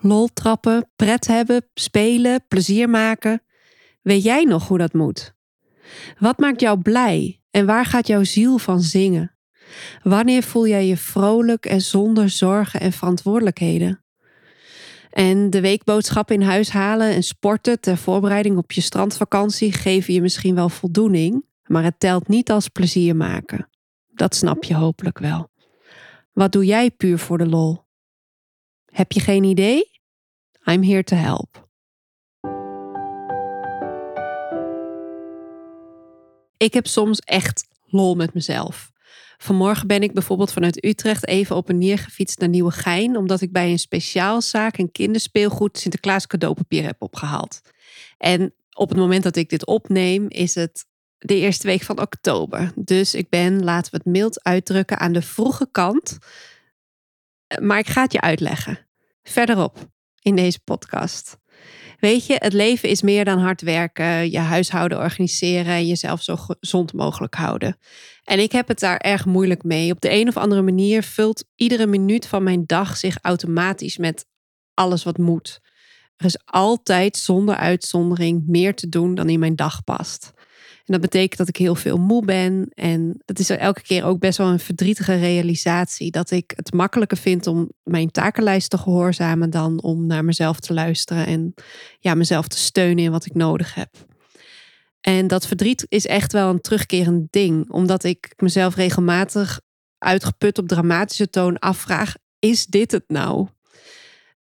Lol trappen, pret hebben, spelen, plezier maken. Weet jij nog hoe dat moet? Wat maakt jou blij en waar gaat jouw ziel van zingen? Wanneer voel jij je vrolijk en zonder zorgen en verantwoordelijkheden? En de weekboodschap in huis halen en sporten ter voorbereiding op je strandvakantie geven je misschien wel voldoening, maar het telt niet als plezier maken. Dat snap je hopelijk wel. Wat doe jij puur voor de lol? Heb je geen idee? I'm here to help. Ik heb soms echt lol met mezelf. Vanmorgen ben ik bijvoorbeeld vanuit Utrecht even op en neer gefietst naar Nieuwegein, omdat ik bij een speciaalzaak een kinderspeelgoed Sinterklaas cadeaupapier heb opgehaald. En op het moment dat ik dit opneem, is het de eerste week van oktober. Dus ik ben, laten we het mild uitdrukken, aan de vroege kant. Maar ik ga het je uitleggen. Verderop in deze podcast. Weet je, het leven is meer dan hard werken, je huishouden organiseren en jezelf zo gezond mogelijk houden. En ik heb het daar erg moeilijk mee. Op de een of andere manier vult iedere minuut van mijn dag zich automatisch met alles wat moet. Er is altijd zonder uitzondering meer te doen dan in mijn dag past. En dat betekent dat ik heel veel moe ben. En dat is elke keer ook best wel een verdrietige realisatie. Dat ik het makkelijker vind om mijn takenlijst te gehoorzamen dan om naar mezelf te luisteren en ja, mezelf te steunen in wat ik nodig heb. En dat verdriet is echt wel een terugkerend ding, omdat ik mezelf regelmatig uitgeput op dramatische toon afvraag: is dit het nou?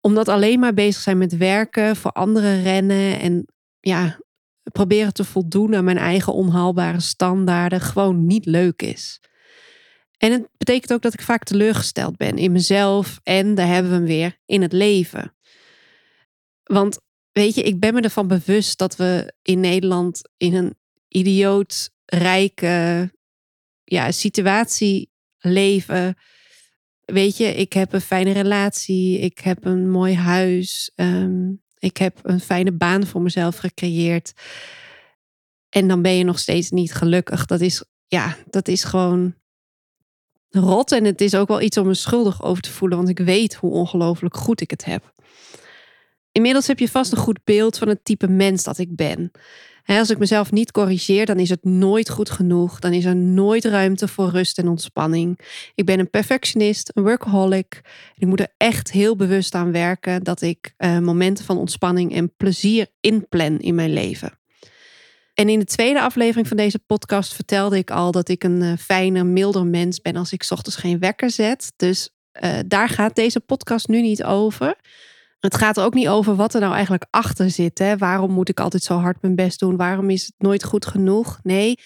Omdat alleen maar bezig zijn met werken, voor anderen rennen en ja, proberen te voldoen aan mijn eigen onhaalbare standaarden gewoon niet leuk is. En het betekent ook dat ik vaak teleurgesteld ben in mezelf en daar hebben we hem weer in het leven. Want weet je, ik ben me ervan bewust dat we in Nederland in een idioot rijke ja, situatie leven. Weet je, ik heb een fijne relatie, ik heb een mooi huis, ehm, ik heb een fijne baan voor mezelf gecreëerd. En dan ben je nog steeds niet gelukkig. Dat is, ja, dat is gewoon rot. En het is ook wel iets om me schuldig over te voelen, want ik weet hoe ongelooflijk goed ik het heb. Inmiddels heb je vast een goed beeld van het type mens dat ik ben. Als ik mezelf niet corrigeer, dan is het nooit goed genoeg. Dan is er nooit ruimte voor rust en ontspanning. Ik ben een perfectionist, een workaholic. Ik moet er echt heel bewust aan werken dat ik uh, momenten van ontspanning en plezier inplan in mijn leven. En in de tweede aflevering van deze podcast vertelde ik al dat ik een uh, fijner, milder mens ben als ik ochtends geen wekker zet. Dus uh, daar gaat deze podcast nu niet over. Het gaat er ook niet over wat er nou eigenlijk achter zit. Hè? Waarom moet ik altijd zo hard mijn best doen? Waarom is het nooit goed genoeg? Nee,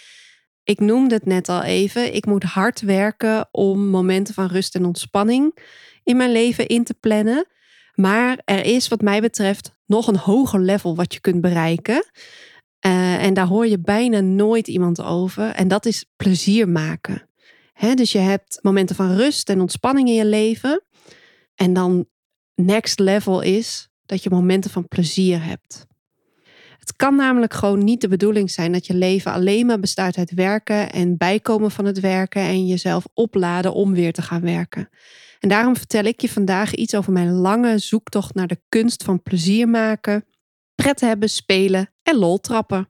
ik noemde het net al even. Ik moet hard werken om momenten van rust en ontspanning in mijn leven in te plannen. Maar er is, wat mij betreft, nog een hoger level wat je kunt bereiken. Uh, en daar hoor je bijna nooit iemand over. En dat is plezier maken. Dus je hebt momenten van rust en ontspanning in je leven. En dan next level is dat je momenten van plezier hebt. Het kan namelijk gewoon niet de bedoeling zijn dat je leven alleen maar bestaat uit werken en bijkomen van het werken en jezelf opladen om weer te gaan werken. En daarom vertel ik je vandaag iets over mijn lange zoektocht naar de kunst van plezier maken, pret hebben, spelen en lol trappen.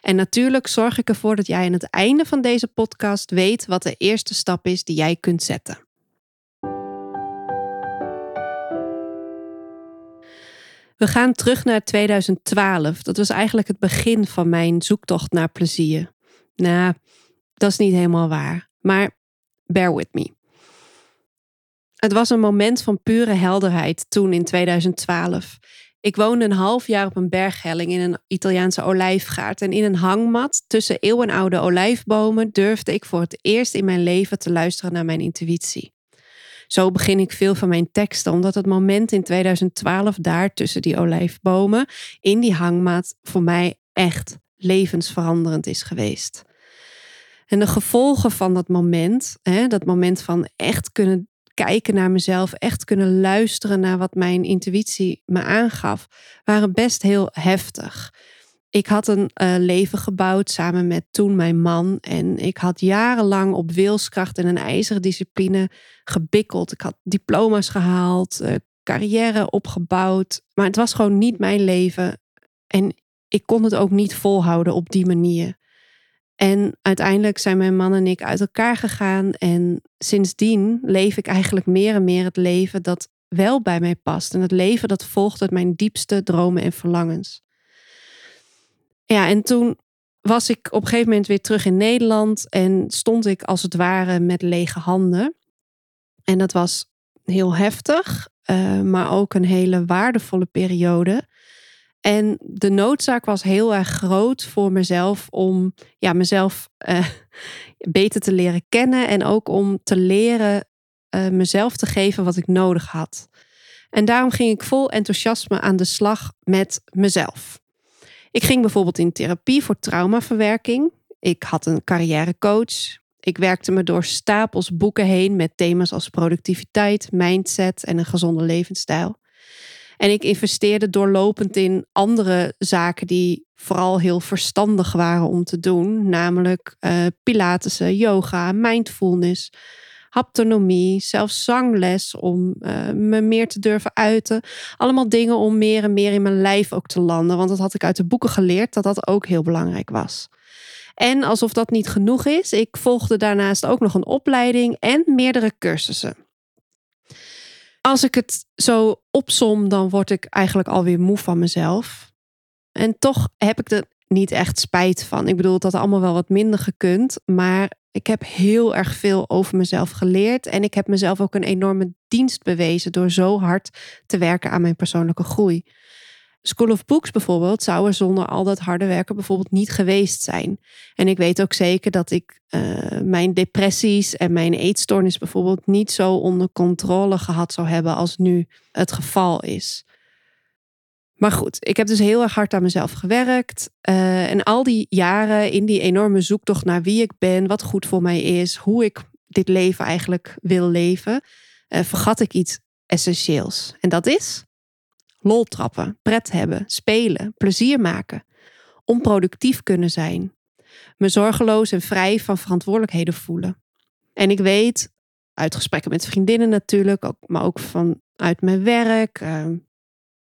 En natuurlijk zorg ik ervoor dat jij aan het einde van deze podcast weet wat de eerste stap is die jij kunt zetten. We gaan terug naar 2012. Dat was eigenlijk het begin van mijn zoektocht naar plezier. Nou, dat is niet helemaal waar. Maar bear with me. Het was een moment van pure helderheid toen in 2012. Ik woonde een half jaar op een berghelling in een Italiaanse olijfgaard. En in een hangmat tussen eeuwenoude olijfbomen durfde ik voor het eerst in mijn leven te luisteren naar mijn intuïtie. Zo begin ik veel van mijn teksten, omdat het moment in 2012 daar tussen die olijfbomen in die hangmaat voor mij echt levensveranderend is geweest. En de gevolgen van dat moment, hè, dat moment van echt kunnen kijken naar mezelf, echt kunnen luisteren naar wat mijn intuïtie me aangaf, waren best heel heftig. Ik had een uh, leven gebouwd samen met toen mijn man. En ik had jarenlang op wilskracht en een ijzeren discipline gebikkeld. Ik had diploma's gehaald, uh, carrière opgebouwd. Maar het was gewoon niet mijn leven. En ik kon het ook niet volhouden op die manier. En uiteindelijk zijn mijn man en ik uit elkaar gegaan. En sindsdien leef ik eigenlijk meer en meer het leven dat wel bij mij past. En het leven dat volgt uit mijn diepste dromen en verlangens. Ja, en toen was ik op een gegeven moment weer terug in Nederland en stond ik als het ware met lege handen. En dat was heel heftig, uh, maar ook een hele waardevolle periode. En de noodzaak was heel erg groot voor mezelf om ja, mezelf uh, beter te leren kennen en ook om te leren uh, mezelf te geven wat ik nodig had. En daarom ging ik vol enthousiasme aan de slag met mezelf. Ik ging bijvoorbeeld in therapie voor traumaverwerking. Ik had een carrièrecoach. Ik werkte me door stapels boeken heen met thema's als productiviteit, mindset en een gezonde levensstijl. En ik investeerde doorlopend in andere zaken die vooral heel verstandig waren om te doen, namelijk uh, yoga, mindfulness, haptonomie, zelfs zangles om uh, me meer te durven uiten. Allemaal dingen om meer en meer in mijn lijf ook te landen, want dat had ik uit de boeken geleerd dat dat ook heel belangrijk was. En alsof dat niet genoeg is, ik volgde daarnaast ook nog een opleiding en meerdere cursussen. Als ik het zo opsom, dan word ik eigenlijk alweer moe van mezelf. En toch heb ik er niet echt spijt van. Ik bedoel, dat had allemaal wel wat minder gekund. Maar ik heb heel erg veel over mezelf geleerd. En ik heb mezelf ook een enorme dienst bewezen door zo hard te werken aan mijn persoonlijke groei. School of Books bijvoorbeeld zou er zonder al dat harde werken bijvoorbeeld niet geweest zijn. En ik weet ook zeker dat ik uh, mijn depressies en mijn eetstoornis bijvoorbeeld niet zo onder controle gehad zou hebben als nu het geval is. Maar goed, ik heb dus heel erg hard aan mezelf gewerkt. Uh, en al die jaren in die enorme zoektocht naar wie ik ben, wat goed voor mij is, hoe ik dit leven eigenlijk wil leven, uh, vergat ik iets essentieels. En dat is lol trappen, pret hebben, spelen, plezier maken, onproductief kunnen zijn, me zorgeloos en vrij van verantwoordelijkheden voelen. En ik weet, uit gesprekken met vriendinnen natuurlijk, ook, maar ook vanuit mijn werk, uh,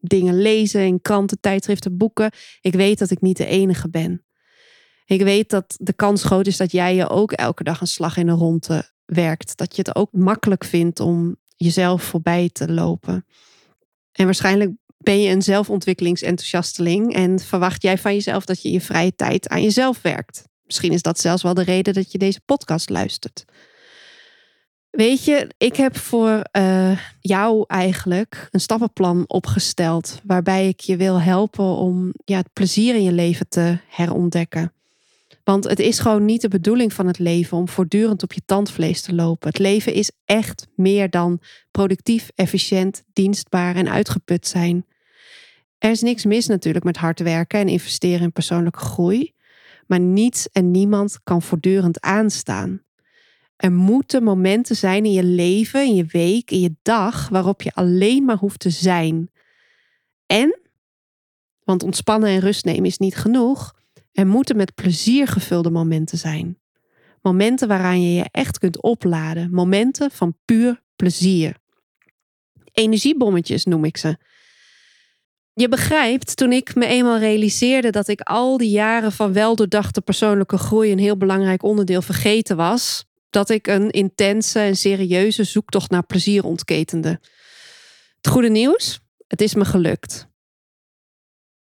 dingen lezen in kranten, tijdschriften, boeken. Ik weet dat ik niet de enige ben. Ik weet dat de kans groot is dat jij je ook elke dag een slag in de ronde werkt. Dat je het ook makkelijk vindt om jezelf voorbij te lopen. En waarschijnlijk ben je een zelfontwikkelingsenthousiasteling en verwacht jij van jezelf dat je je vrije tijd aan jezelf werkt. Misschien is dat zelfs wel de reden dat je deze podcast luistert. Weet je, ik heb voor uh, jou eigenlijk een stappenplan opgesteld. Waarbij ik je wil helpen om ja, het plezier in je leven te herontdekken. Want het is gewoon niet de bedoeling van het leven om voortdurend op je tandvlees te lopen. Het leven is echt meer dan productief, efficiënt, dienstbaar en uitgeput zijn. Er is niks mis natuurlijk met hard werken en investeren in persoonlijke groei. Maar niets en niemand kan voortdurend aanstaan. Er moeten momenten zijn in je leven, in je week, in je dag, waarop je alleen maar hoeft te zijn. En, want ontspannen en rust nemen is niet genoeg, er moeten met plezier gevulde momenten zijn. Momenten waaraan je je echt kunt opladen. Momenten van puur plezier. Energiebommetjes noem ik ze. Je begrijpt, toen ik me eenmaal realiseerde dat ik al die jaren van weldoordachte persoonlijke groei een heel belangrijk onderdeel vergeten was, dat ik een intense en serieuze zoektocht naar plezier ontketende. Het goede nieuws, het is me gelukt.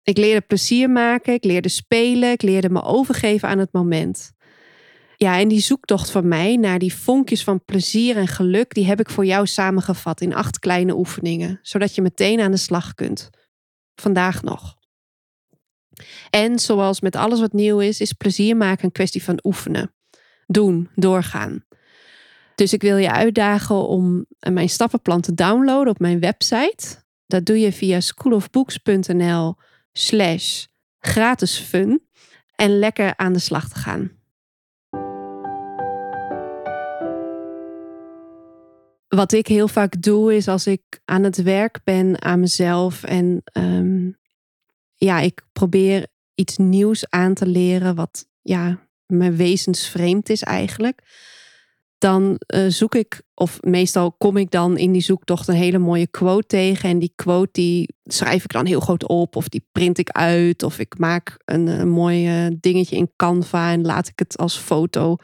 Ik leerde plezier maken, ik leerde spelen, ik leerde me overgeven aan het moment. Ja, en die zoektocht van mij naar die vonkjes van plezier en geluk, die heb ik voor jou samengevat in acht kleine oefeningen, zodat je meteen aan de slag kunt. Vandaag nog. En zoals met alles wat nieuw is, is plezier maken een kwestie van oefenen. Doen, doorgaan. Dus ik wil je uitdagen om mijn stappenplan te downloaden op mijn website. Dat doe je via schoolofbooks.nl slash gratis fun. En lekker aan de slag te gaan. Wat ik heel vaak doe is als ik aan het werk ben aan mezelf en ehm, ja, ik probeer iets nieuws aan te leren wat ja, mijn wezensvreemd is eigenlijk dan uh, zoek ik, of meestal kom ik dan in die zoektocht een hele mooie quote tegen. En die quote die schrijf ik dan heel groot op, of die print ik uit, of ik maak een, een mooi eh, dingetje in Canva en laat ik het als foto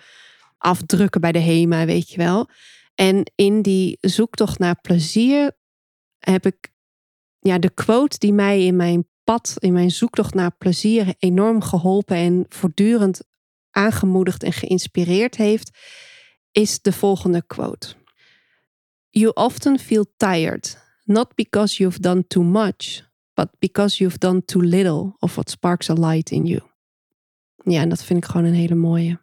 afdrukken bij de HEMA, weet je wel. En in die zoektocht naar plezier heb ik ja, de quote die mij in mijn pad, in mijn zoektocht naar plezier enorm geholpen en voortdurend aangemoedigd en geïnspireerd heeft is de volgende quote. You often feel tired, not because you've done too much, but because you've done too little of what sparks a light in you. Ja, en dat vind ik gewoon een hele mooie.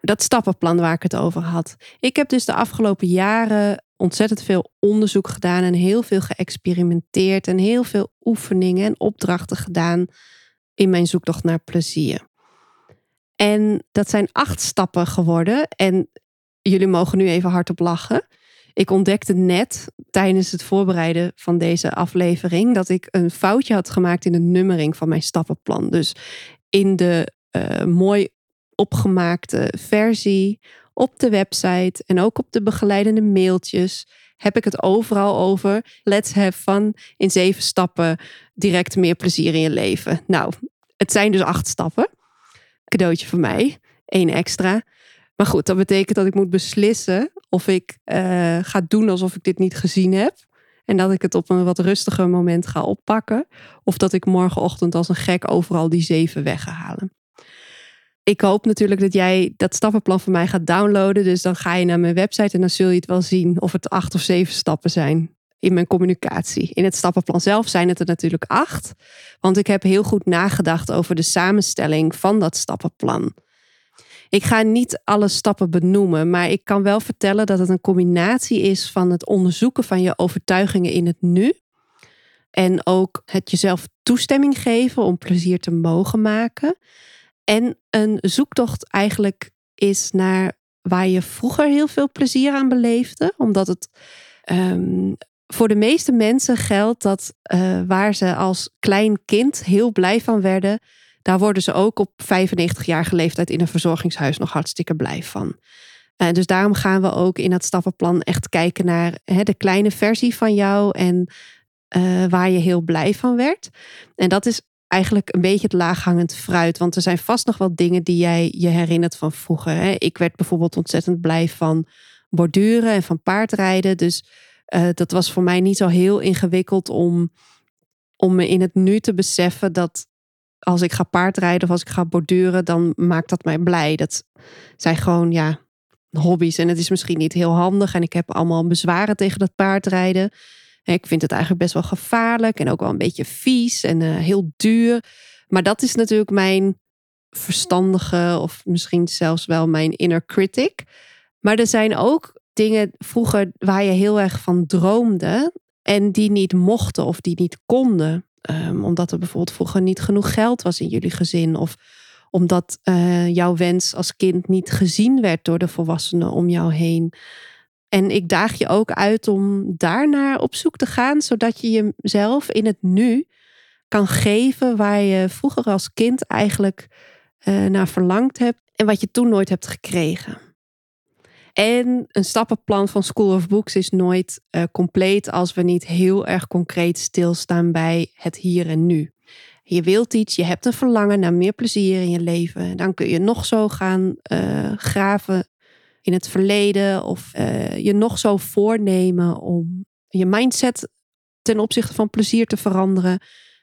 Dat stappenplan waar ik het over had. Ik heb dus de afgelopen jaren ontzettend veel onderzoek gedaan en heel veel geëxperimenteerd en heel veel oefeningen en opdrachten gedaan in mijn zoektocht naar plezier. En dat zijn acht stappen geworden. En jullie mogen nu even hardop lachen. Ik ontdekte net tijdens het voorbereiden van deze aflevering dat ik een foutje had gemaakt in de nummering van mijn stappenplan. Dus in de uh, mooi opgemaakte versie op de website en ook op de begeleidende mailtjes heb ik het overal over. Let's have fun in zeven stappen. Direct meer plezier in je leven. Nou, het zijn dus acht stappen cadeautje voor mij. één extra. Maar goed, dat betekent dat ik moet beslissen of ik uh, ga doen alsof ik dit niet gezien heb. En dat ik het op een wat rustiger moment ga oppakken. Of dat ik morgenochtend als een gek overal die zeven weg. Ik hoop natuurlijk dat jij dat stappenplan van mij gaat downloaden. Dus dan ga je naar mijn website en dan zul je het wel zien of het acht of zeven stappen zijn in mijn communicatie. In het stappenplan zelf zijn het er natuurlijk acht. Want ik heb heel goed nagedacht over de samenstelling van dat stappenplan. Ik ga niet alle stappen benoemen, maar ik kan wel vertellen dat het een combinatie is van het onderzoeken van je overtuigingen in het nu. En ook het jezelf toestemming geven om plezier te mogen maken. En een zoektocht eigenlijk is naar waar je vroeger heel veel plezier aan beleefde, omdat het um, voor de meeste mensen geldt dat uh, waar ze als klein kind heel blij van werden, daar worden ze ook op 95-jarige leeftijd in een verzorgingshuis nog hartstikke blij van. Uh, dus daarom gaan we ook in het stappenplan echt kijken naar de kleine versie van jou en uh, waar je heel blij van werd. En dat is eigenlijk een beetje het laaghangend fruit. Want er zijn vast nog wel dingen die jij je herinnert van vroeger. Hè. Ik werd bijvoorbeeld ontzettend blij van borduren en van paardrijden. Dus uh, dat was voor mij niet zo heel ingewikkeld om, om me in het nu te beseffen dat als ik ga paardrijden of als ik ga borduren, dan maakt dat mij blij. Dat zijn gewoon ja, hobby's en het is misschien niet heel handig en ik heb allemaal bezwaren tegen dat paardrijden. Ik vind het eigenlijk best wel gevaarlijk en ook wel een beetje vies en uh, heel duur. Maar dat is natuurlijk mijn verstandige of misschien zelfs wel mijn inner critic. Maar er zijn ook dingen vroeger waar je heel erg van droomde en die niet mochten of die niet konden. Um, omdat er bijvoorbeeld vroeger niet genoeg geld was in jullie gezin. Of omdat uh, jouw wens als kind niet gezien werd door de volwassenen om jou heen. En ik daag je ook uit om daarnaar op zoek te gaan, zodat je jezelf in het nu kan geven waar je vroeger als kind eigenlijk uh, naar verlangd hebt en wat je toen nooit hebt gekregen. En een stappenplan van School of Books is nooit uh, compleet als we niet heel erg concreet stilstaan bij het hier en nu. Je wilt iets, je hebt een verlangen naar meer plezier in je leven. Dan kun je nog zo gaan uh, graven in het verleden of uh, je nog zo voornemen om je mindset ten opzichte van plezier te veranderen.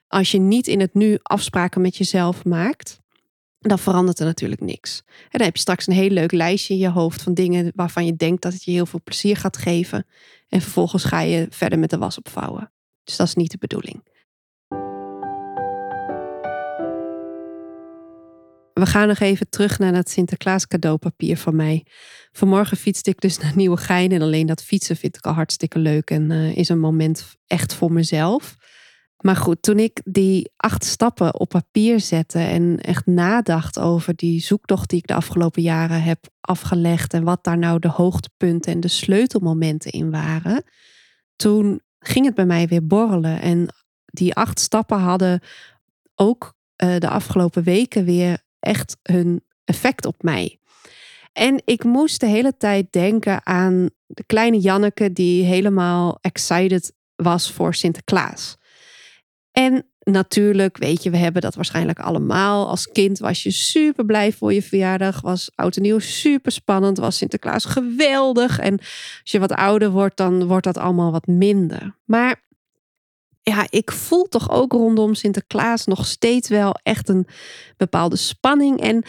Als je niet in het nu afspraken met jezelf maakt dan verandert er natuurlijk niks. En dan heb je straks een heel leuk lijstje in je hoofd van dingen waarvan je denkt dat het je heel veel plezier gaat geven. En vervolgens ga je verder met de was opvouwen. Dus dat is niet de bedoeling. We gaan nog even terug naar dat Sinterklaas cadeaupapier van mij. Vanmorgen fietste ik dus naar Nieuwegein. En alleen dat fietsen vind ik al hartstikke leuk. En uh, is een moment echt voor mezelf. Maar goed, toen ik die acht stappen op papier zette en echt nadacht over die zoektocht die ik de afgelopen jaren heb afgelegd en wat daar nou de hoogtepunten en de sleutelmomenten in waren, toen ging het bij mij weer borrelen. En die acht stappen hadden ook uh, de afgelopen weken weer echt hun effect op mij. En ik moest de hele tijd denken aan de kleine Janneke die helemaal excited was voor Sinterklaas. En natuurlijk, weet je, we hebben dat waarschijnlijk allemaal. Als kind was je super blij voor je verjaardag. Was oud en nieuw super spannend. Was Sinterklaas geweldig. En als je wat ouder wordt, dan wordt dat allemaal wat minder. Maar ja, ik voel toch ook rondom Sinterklaas nog steeds wel echt een bepaalde spanning. En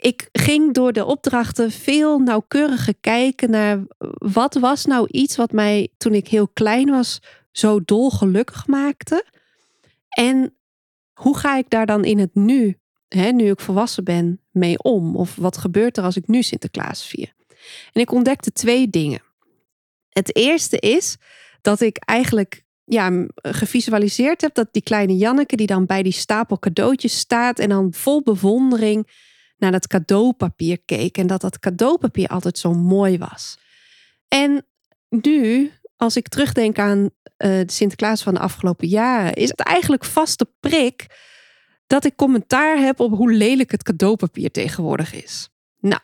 ik ging door de opdrachten veel nauwkeuriger kijken naar wat was nou iets wat mij toen ik heel klein was zo dolgelukkig maakte. En hoe ga ik daar dan in het nu, hè, nu ik volwassen ben, mee om? Of wat gebeurt er als ik nu Sinterklaas vier? En ik ontdekte twee dingen. Het eerste is dat ik eigenlijk ja, gevisualiseerd heb dat die kleine Janneke die dan bij die stapel cadeautjes staat en dan vol bewondering naar dat cadeaupapier keek en dat dat cadeaupapier altijd zo mooi was. En nu, als ik terugdenk aan uh, de Sinterklaas van de afgelopen jaren, is het eigenlijk vaste prik dat ik commentaar heb op hoe lelijk het cadeaupapier tegenwoordig is. Nou,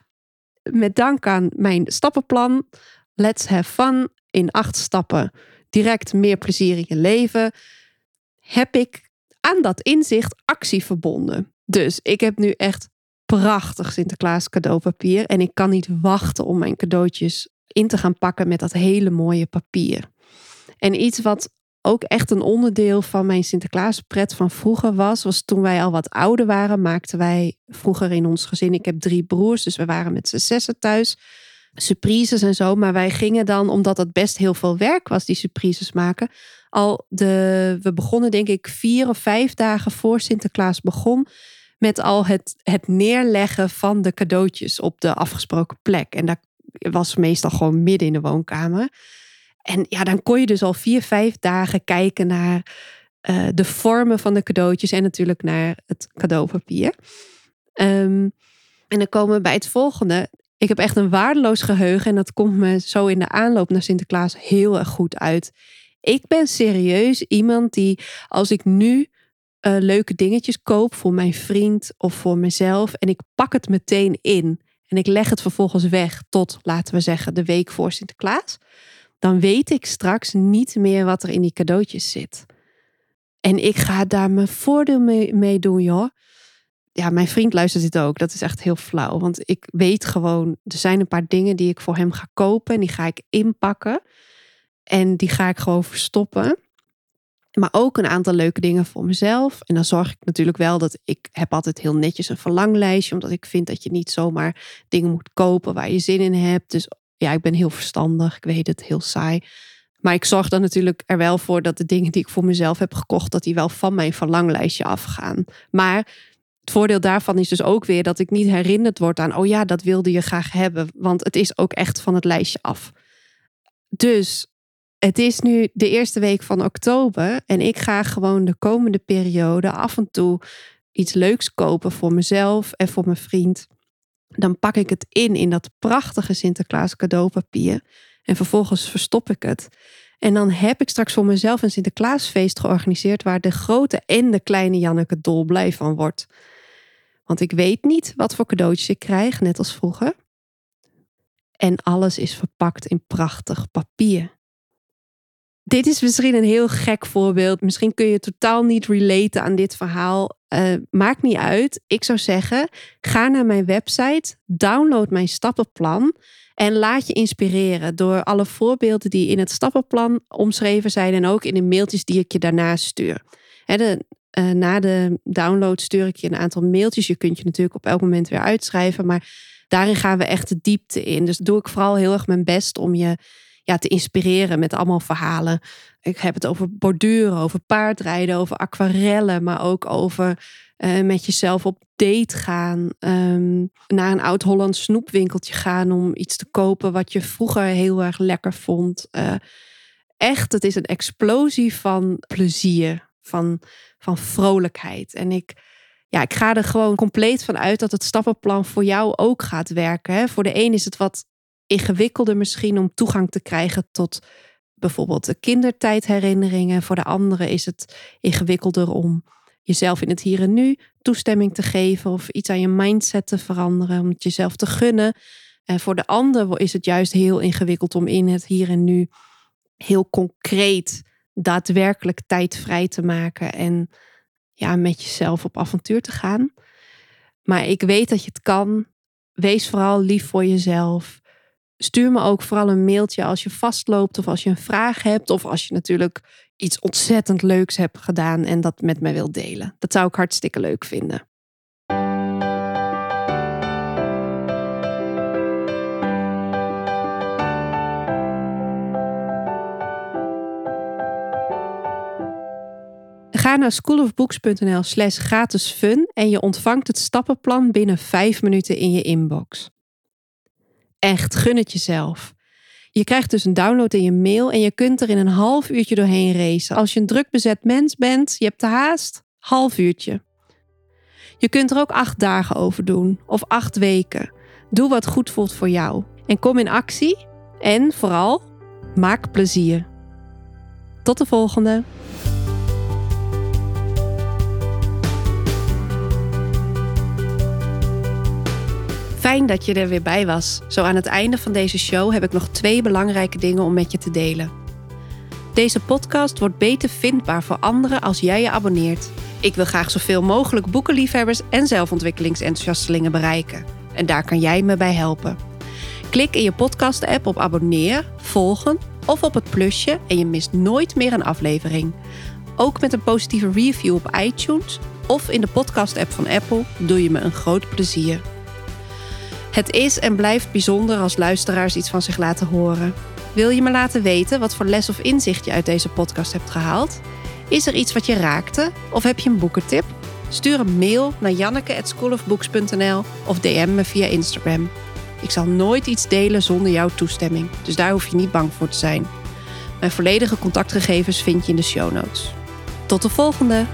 met dank aan mijn stappenplan, Let's Have Fun in acht stappen, direct meer plezier in je leven, heb ik aan dat inzicht actie verbonden. Dus ik heb nu echt prachtig Sinterklaas cadeaupapier en ik kan niet wachten om mijn cadeautjes in te gaan pakken met dat hele mooie papier. En iets wat ook echt een onderdeel van mijn Sinterklaaspret van vroeger was, was toen wij al wat ouder waren, maakten wij vroeger in ons gezin, ik heb drie broers, dus we waren met z'n zessen thuis, surprises en zo. Maar wij gingen dan, omdat het best heel veel werk was, die surprises maken, al de, we begonnen denk ik vier of vijf dagen voor Sinterklaas begon, met al het, het neerleggen van de cadeautjes op de afgesproken plek. En dat was meestal gewoon midden in de woonkamer. En ja, dan kon je dus al vier, vijf dagen kijken naar uh, de vormen van de cadeautjes en natuurlijk naar het cadeaupapier. Um, en dan komen we bij het volgende. Ik heb echt een waardeloos geheugen en dat komt me zo in de aanloop naar Sinterklaas heel erg goed uit. Ik ben serieus iemand die, als ik nu uh, leuke dingetjes koop voor mijn vriend of voor mezelf en ik pak het meteen in en ik leg het vervolgens weg tot, laten we zeggen, de week voor Sinterklaas, dan weet ik straks niet meer wat er in die cadeautjes zit. En ik ga daar mijn voordeel mee, mee doen, joh. Ja, mijn vriend luistert dit ook. Dat is echt heel flauw. Want ik weet gewoon, er zijn een paar dingen die ik voor hem ga kopen. En die ga ik inpakken. En die ga ik gewoon verstoppen. Maar ook een aantal leuke dingen voor mezelf. En dan zorg ik natuurlijk wel dat ik heb altijd heel netjes een verlanglijstje. Omdat ik vind dat je niet zomaar dingen moet kopen waar je zin in hebt. Dus ja, ik ben heel verstandig. Ik weet het, heel saai. Maar ik zorg dan natuurlijk er wel voor dat de dingen die ik voor mezelf heb gekocht, dat die wel van mijn verlanglijstje afgaan. Maar het voordeel daarvan is dus ook weer dat ik niet herinnerd word aan, oh ja, dat wilde je graag hebben. Want het is ook echt van het lijstje af. Dus het is nu de eerste week van oktober en ik ga gewoon de komende periode af en toe iets leuks kopen voor mezelf en voor mijn vriend. Dan pak ik het in in dat prachtige Sinterklaas cadeaupapier en vervolgens verstop ik het. En dan heb ik straks voor mezelf een Sinterklaasfeest georganiseerd waar de grote en de kleine Janneke dolblij van wordt. Want ik weet niet wat voor cadeautjes ik krijg, net als vroeger. En alles is verpakt in prachtig papier. Dit is misschien een heel gek voorbeeld. Misschien kun je totaal niet relaten aan dit verhaal. Uh, maakt niet uit. Ik zou zeggen, ga naar mijn website, download mijn stappenplan en laat je inspireren door alle voorbeelden die in het stappenplan omschreven zijn en ook in de mailtjes die ik je daarna stuur. de, uh, na de download stuur ik je een aantal mailtjes. Je kunt je natuurlijk op elk moment weer uitschrijven, maar daarin gaan we echt de diepte in. Dus doe ik vooral heel erg mijn best om je ja, te inspireren met allemaal verhalen. Ik heb het over borduren, over paardrijden, over aquarellen, maar ook over uh, met jezelf op date gaan. Um, naar een oud-Hollands snoepwinkeltje gaan om iets te kopen wat je vroeger heel erg lekker vond. Uh, echt, het is een explosie van plezier, van, van vrolijkheid. En ik, ja, ik ga er gewoon compleet van uit dat het stappenplan voor jou ook gaat werken. Hè? Voor de een is het wat ingewikkelder misschien om toegang te krijgen tot bijvoorbeeld de kindertijdherinneringen. Voor de andere is het ingewikkelder om jezelf in het hier en nu toestemming te geven of iets aan je mindset te veranderen, om het jezelf te gunnen. En voor de ander is het juist heel ingewikkeld om in het hier en nu heel concreet daadwerkelijk tijd vrij te maken en ja, met jezelf op avontuur te gaan. Maar ik weet dat je het kan. Wees vooral lief voor jezelf. Stuur me ook vooral een mailtje als je vastloopt of als je een vraag hebt of als je natuurlijk iets ontzettend leuks hebt gedaan en dat met mij wilt delen. Dat zou ik hartstikke leuk vinden. Naar schoolofbooks.nl slash gratis fun en je ontvangt het stappenplan binnen 5 minuten in je inbox. Echt, gun het jezelf. Je krijgt dus een download in je mail en je kunt er in een half uurtje doorheen racen. Als je een druk bezet mens bent, je hebt de haast, half uurtje. Je kunt er ook acht dagen over doen of acht weken. Doe wat goed voelt voor jou en kom in actie en vooral maak plezier. Tot de volgende. Fijn dat je er weer bij was. Zo aan het einde van deze show heb ik nog twee belangrijke dingen om met je te delen. Deze podcast wordt beter vindbaar voor anderen als jij je abonneert. Ik wil graag zoveel mogelijk boekenliefhebbers en zelfontwikkelingsenthousiastelingen bereiken. En daar kan jij me bij helpen. Klik in je podcast-app op abonneer, volgen of op het plusje en je mist nooit meer een aflevering. Ook met een positieve review op iTunes of in de podcast-app van Apple doe je me een groot plezier. Het is en blijft bijzonder als luisteraars iets van zich laten horen. Wil je me laten weten wat voor les of inzicht je uit deze podcast hebt gehaald? Is er iets wat je raakte of heb je een boekentip? Stuur een mail naar janneke@schoolofbooks.nl of DM me via Instagram. Ik zal nooit iets delen zonder jouw toestemming, dus daar hoef je niet bang voor te zijn. Mijn volledige contactgegevens vind je in de show notes. Tot de volgende!